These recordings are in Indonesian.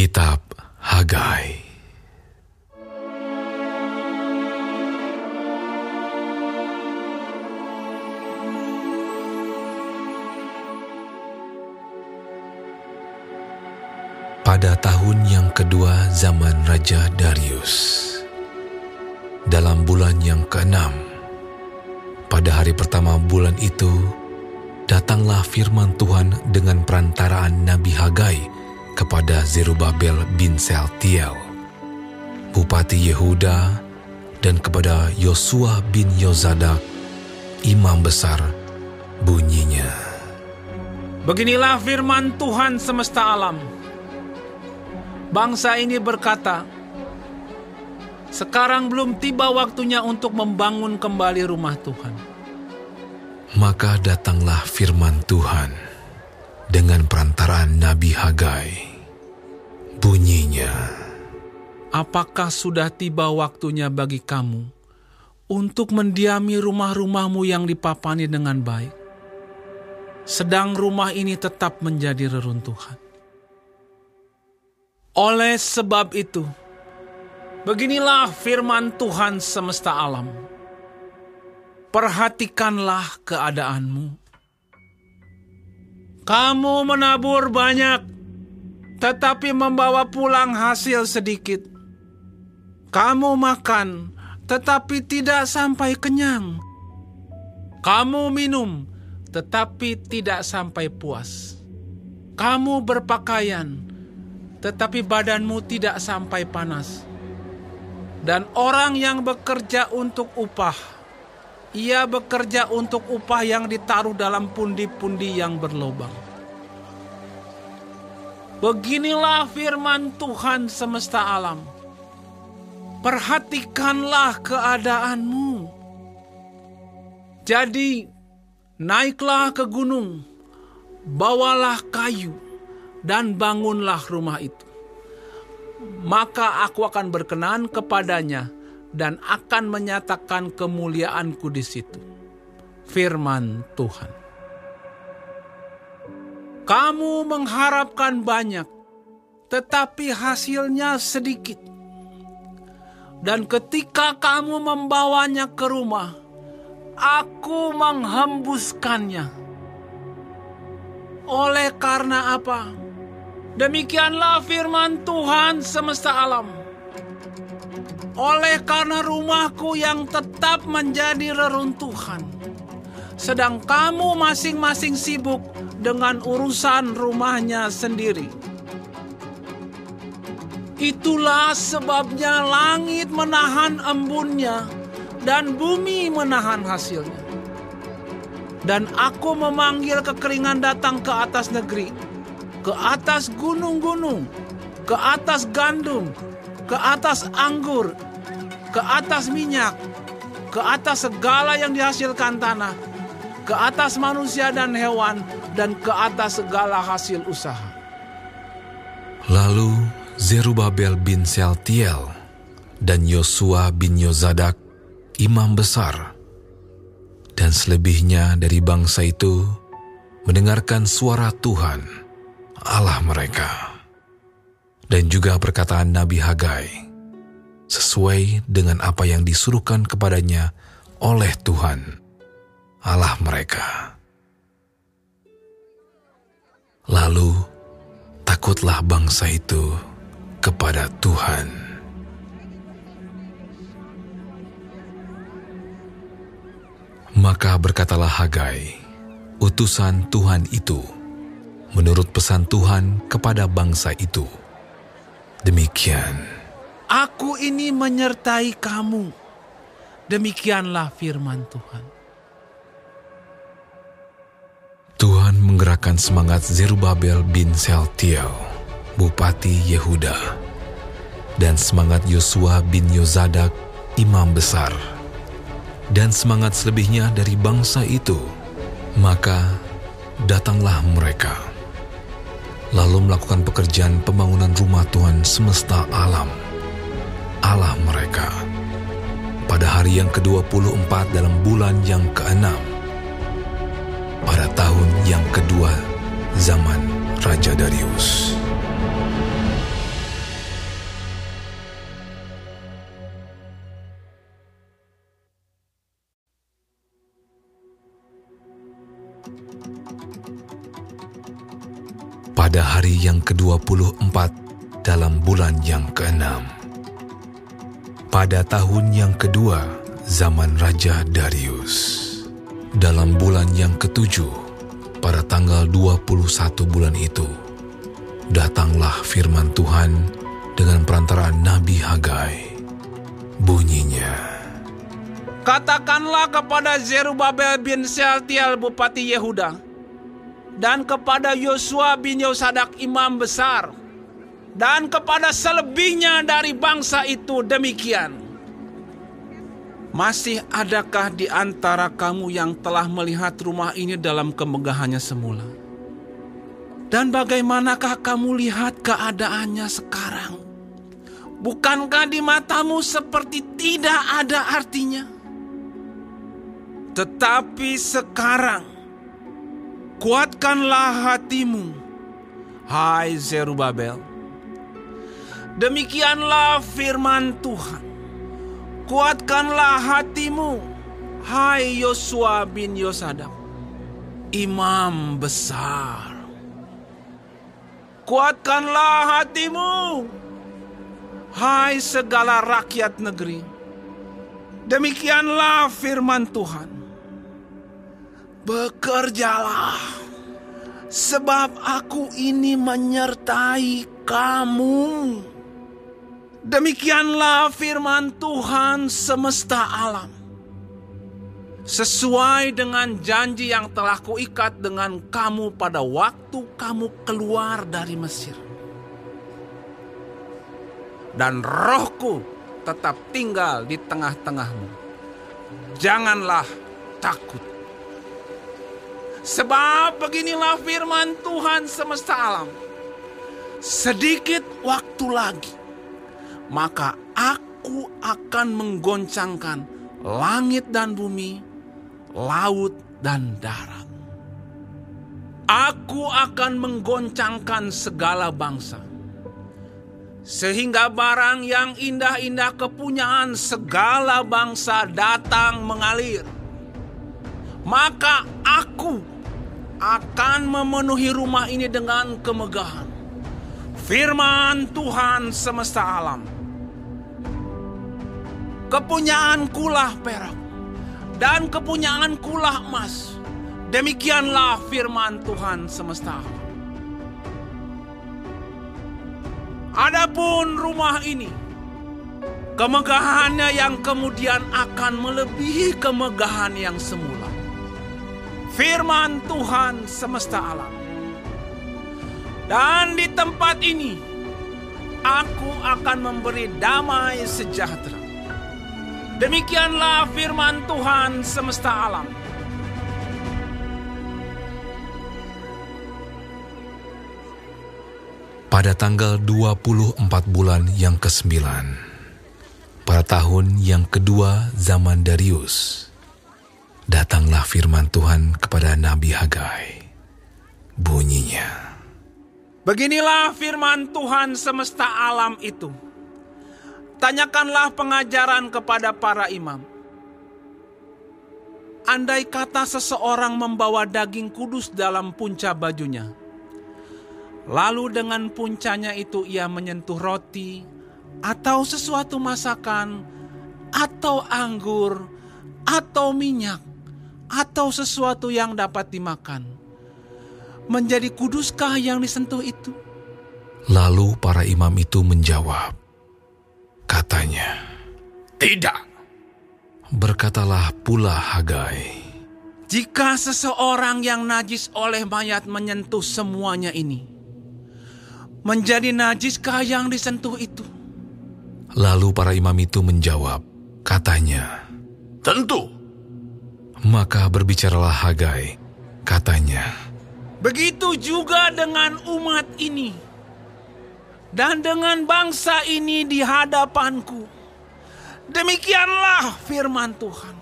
Kitab Hagai. Pada tahun yang kedua zaman Raja Darius, dalam bulan yang keenam, pada hari pertama bulan itu, datanglah firman Tuhan dengan perantaraan Nabi Hagai kepada Zerubabel bin Seltiel, Bupati Yehuda, dan kepada Yosua bin Yozadak, Imam Besar, bunyinya. Beginilah firman Tuhan semesta alam. Bangsa ini berkata, sekarang belum tiba waktunya untuk membangun kembali rumah Tuhan. Maka datanglah firman Tuhan dengan perantaraan Nabi Hagai. Bunyinya, Apakah sudah tiba waktunya bagi kamu untuk mendiami rumah-rumahmu yang dipapani dengan baik? Sedang rumah ini tetap menjadi reruntuhan. Oleh sebab itu, beginilah firman Tuhan semesta alam. Perhatikanlah keadaanmu. Kamu menabur banyak, tetapi membawa pulang hasil sedikit. Kamu makan, tetapi tidak sampai kenyang. Kamu minum, tetapi tidak sampai puas. Kamu berpakaian, tetapi badanmu tidak sampai panas. Dan orang yang bekerja untuk upah, ia bekerja untuk upah yang ditaruh dalam pundi-pundi yang berlobang. Beginilah firman Tuhan semesta alam. Perhatikanlah keadaanmu. Jadi, naiklah ke gunung, bawalah kayu, dan bangunlah rumah itu. Maka aku akan berkenan kepadanya dan akan menyatakan kemuliaanku di situ. Firman Tuhan. Kamu mengharapkan banyak, tetapi hasilnya sedikit. Dan ketika kamu membawanya ke rumah, aku menghembuskannya. Oleh karena apa? Demikianlah firman Tuhan semesta alam. Oleh karena rumahku yang tetap menjadi reruntuhan, sedang kamu masing-masing sibuk dengan urusan rumahnya sendiri. Itulah sebabnya langit menahan embunnya dan bumi menahan hasilnya. Dan aku memanggil kekeringan datang ke atas negeri, ke atas gunung-gunung, ke atas gandum, ke atas anggur, ke atas minyak, ke atas segala yang dihasilkan tanah, ke atas manusia dan hewan, dan ke atas segala hasil usaha. Lalu Zerubabel bin Seltiel dan Yosua bin Yozadak, imam besar, dan selebihnya dari bangsa itu mendengarkan suara Tuhan, Allah mereka, dan juga perkataan Nabi Hagai, sesuai dengan apa yang disuruhkan kepadanya oleh Tuhan, Allah mereka. Lalu takutlah bangsa itu kepada Tuhan. Maka berkatalah Hagai, utusan Tuhan itu, menurut pesan Tuhan kepada bangsa itu. Demikian, Aku ini menyertai kamu. Demikianlah firman Tuhan. Tuhan menggerakkan semangat Zerubabel bin Seltiel, Bupati Yehuda, dan semangat Yosua bin Yozadak, imam besar, dan semangat selebihnya dari bangsa itu. Maka datanglah mereka, lalu melakukan pekerjaan pembangunan rumah Tuhan semesta alam, Allah mereka, pada hari yang ke-24 dalam bulan yang keenam, pada tahun yang kedua zaman Raja Darius. Pada hari yang ke-24 dalam bulan yang keenam, pada tahun yang kedua zaman Raja Darius, dalam bulan yang ketujuh, pada tanggal 21 bulan itu, datanglah firman Tuhan dengan perantaraan Nabi Hagai. Bunyinya, Katakanlah kepada Zerubabel bin Sealtiel Bupati Yehuda dan kepada Yosua bin Yosadak imam besar dan kepada selebihnya dari bangsa itu demikian. Masih adakah di antara kamu yang telah melihat rumah ini dalam kemegahannya semula? Dan bagaimanakah kamu lihat keadaannya sekarang? Bukankah di matamu seperti tidak ada artinya? Tetapi sekarang, kuatkanlah hatimu, hai Zerubabel. Demikianlah firman Tuhan. Kuatkanlah hatimu, hai Yosua bin Yosadak, imam besar. Kuatkanlah hatimu, hai segala rakyat negeri. Demikianlah firman Tuhan. Bekerjalah, sebab aku ini menyertai kamu. Demikianlah firman Tuhan semesta alam. Sesuai dengan janji yang telah kuikat dengan kamu pada waktu kamu keluar dari Mesir. Dan rohku tetap tinggal di tengah-tengahmu. Janganlah takut. Sebab beginilah firman Tuhan semesta alam. Sedikit waktu lagi, maka aku akan menggoncangkan langit dan bumi, laut dan darat. Aku akan menggoncangkan segala bangsa. Sehingga barang yang indah-indah kepunyaan segala bangsa datang mengalir. Maka aku akan memenuhi rumah ini dengan kemegahan. Firman Tuhan semesta alam. Kepunyaankulah perak dan kepunyaankulah emas. Demikianlah firman Tuhan semesta alam. Adapun rumah ini, kemegahannya yang kemudian akan melebihi kemegahan yang semula. Firman Tuhan semesta alam. Dan di tempat ini, aku akan memberi damai sejahtera. Demikianlah firman Tuhan semesta alam. pada tanggal 24 bulan yang ke-9, pada tahun yang kedua zaman Darius, datanglah firman Tuhan kepada Nabi Hagai. Bunyinya, Beginilah firman Tuhan semesta alam itu. Tanyakanlah pengajaran kepada para imam. Andai kata seseorang membawa daging kudus dalam punca bajunya, lalu dengan puncanya itu ia menyentuh roti atau sesuatu masakan, atau anggur, atau minyak, atau sesuatu yang dapat dimakan. Menjadi kuduskah yang disentuh itu? lalu para imam itu menjawab, katanya, Tidak. berkatalah pula Hagai, Jika seseorang yang najis oleh mayat menyentuh semuanya ini, menjadi najiskah yang disentuh itu? lalu para imam itu menjawab, katanya, Tentu, maka berbicaralah Hagai, katanya, Begitu juga dengan umat ini dan dengan bangsa ini di hadapanku. Demikianlah firman Tuhan.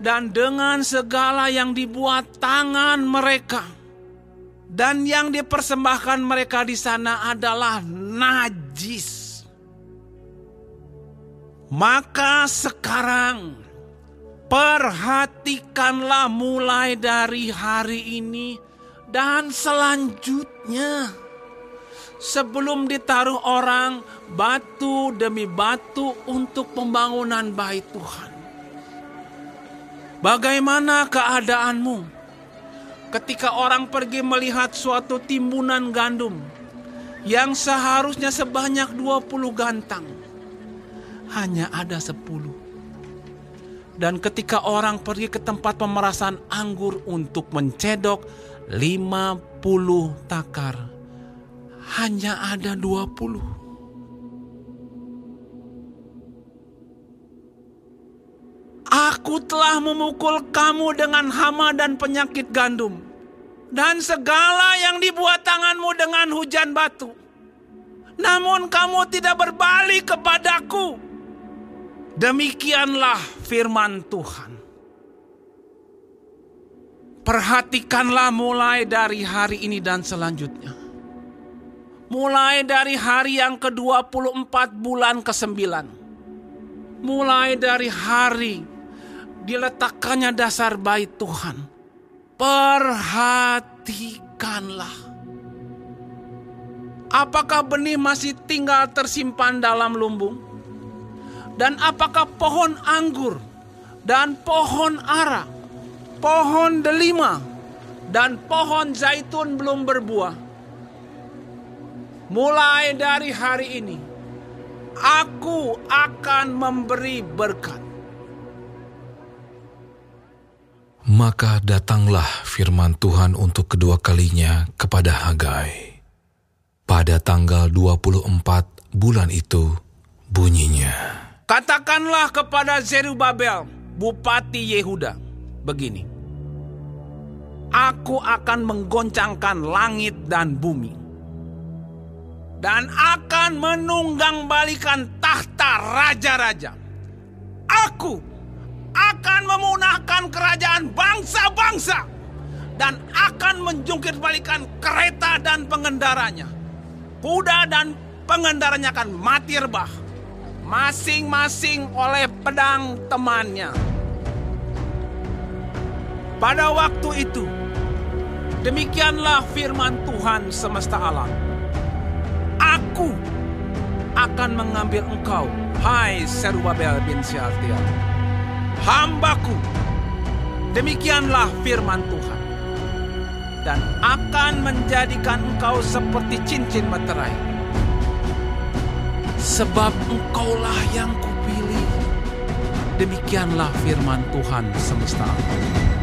Dan dengan segala yang dibuat tangan mereka dan yang dipersembahkan mereka di sana adalah najis. Maka sekarang Perhatikanlah mulai dari hari ini dan selanjutnya. Sebelum ditaruh orang batu demi batu untuk pembangunan bait Tuhan. Bagaimana keadaanmu ketika orang pergi melihat suatu timbunan gandum yang seharusnya sebanyak 20 gantang? Hanya ada 10. Dan ketika orang pergi ke tempat pemerasan anggur untuk mencedok 50 takar, hanya ada 20. Aku telah memukul kamu dengan hama dan penyakit gandum, dan segala yang dibuat tanganmu dengan hujan batu. Namun kamu tidak berbalik kepadaku. Demikianlah firman Tuhan. Perhatikanlah mulai dari hari ini dan selanjutnya. Mulai dari hari yang ke-24 bulan ke-9. Mulai dari hari diletakkannya dasar bait Tuhan. Perhatikanlah. Apakah benih masih tinggal tersimpan dalam lumbung? Dan apakah pohon anggur dan pohon ara, pohon delima, dan pohon zaitun belum berbuah? Mulai dari hari ini, aku akan memberi berkat Maka datanglah firman Tuhan untuk kedua kalinya kepada Hagai. Pada tanggal 24 bulan itu bunyinya. Katakanlah kepada Zerubabel, Bupati Yehuda, begini. Aku akan menggoncangkan langit dan bumi. Dan akan menunggang balikan tahta raja-raja. Aku akan memunahkan kerajaan bangsa-bangsa dan akan menjungkir balikan kereta dan pengendaranya. Kuda dan pengendaranya akan mati rebah, masing-masing oleh pedang temannya. Pada waktu itu, demikianlah firman Tuhan semesta alam. Aku akan mengambil engkau, hai Serubabel bin Syaltiel hambaku. Demikianlah firman Tuhan. Dan akan menjadikan engkau seperti cincin materai. Sebab engkaulah yang kupilih. Demikianlah firman Tuhan semesta alam.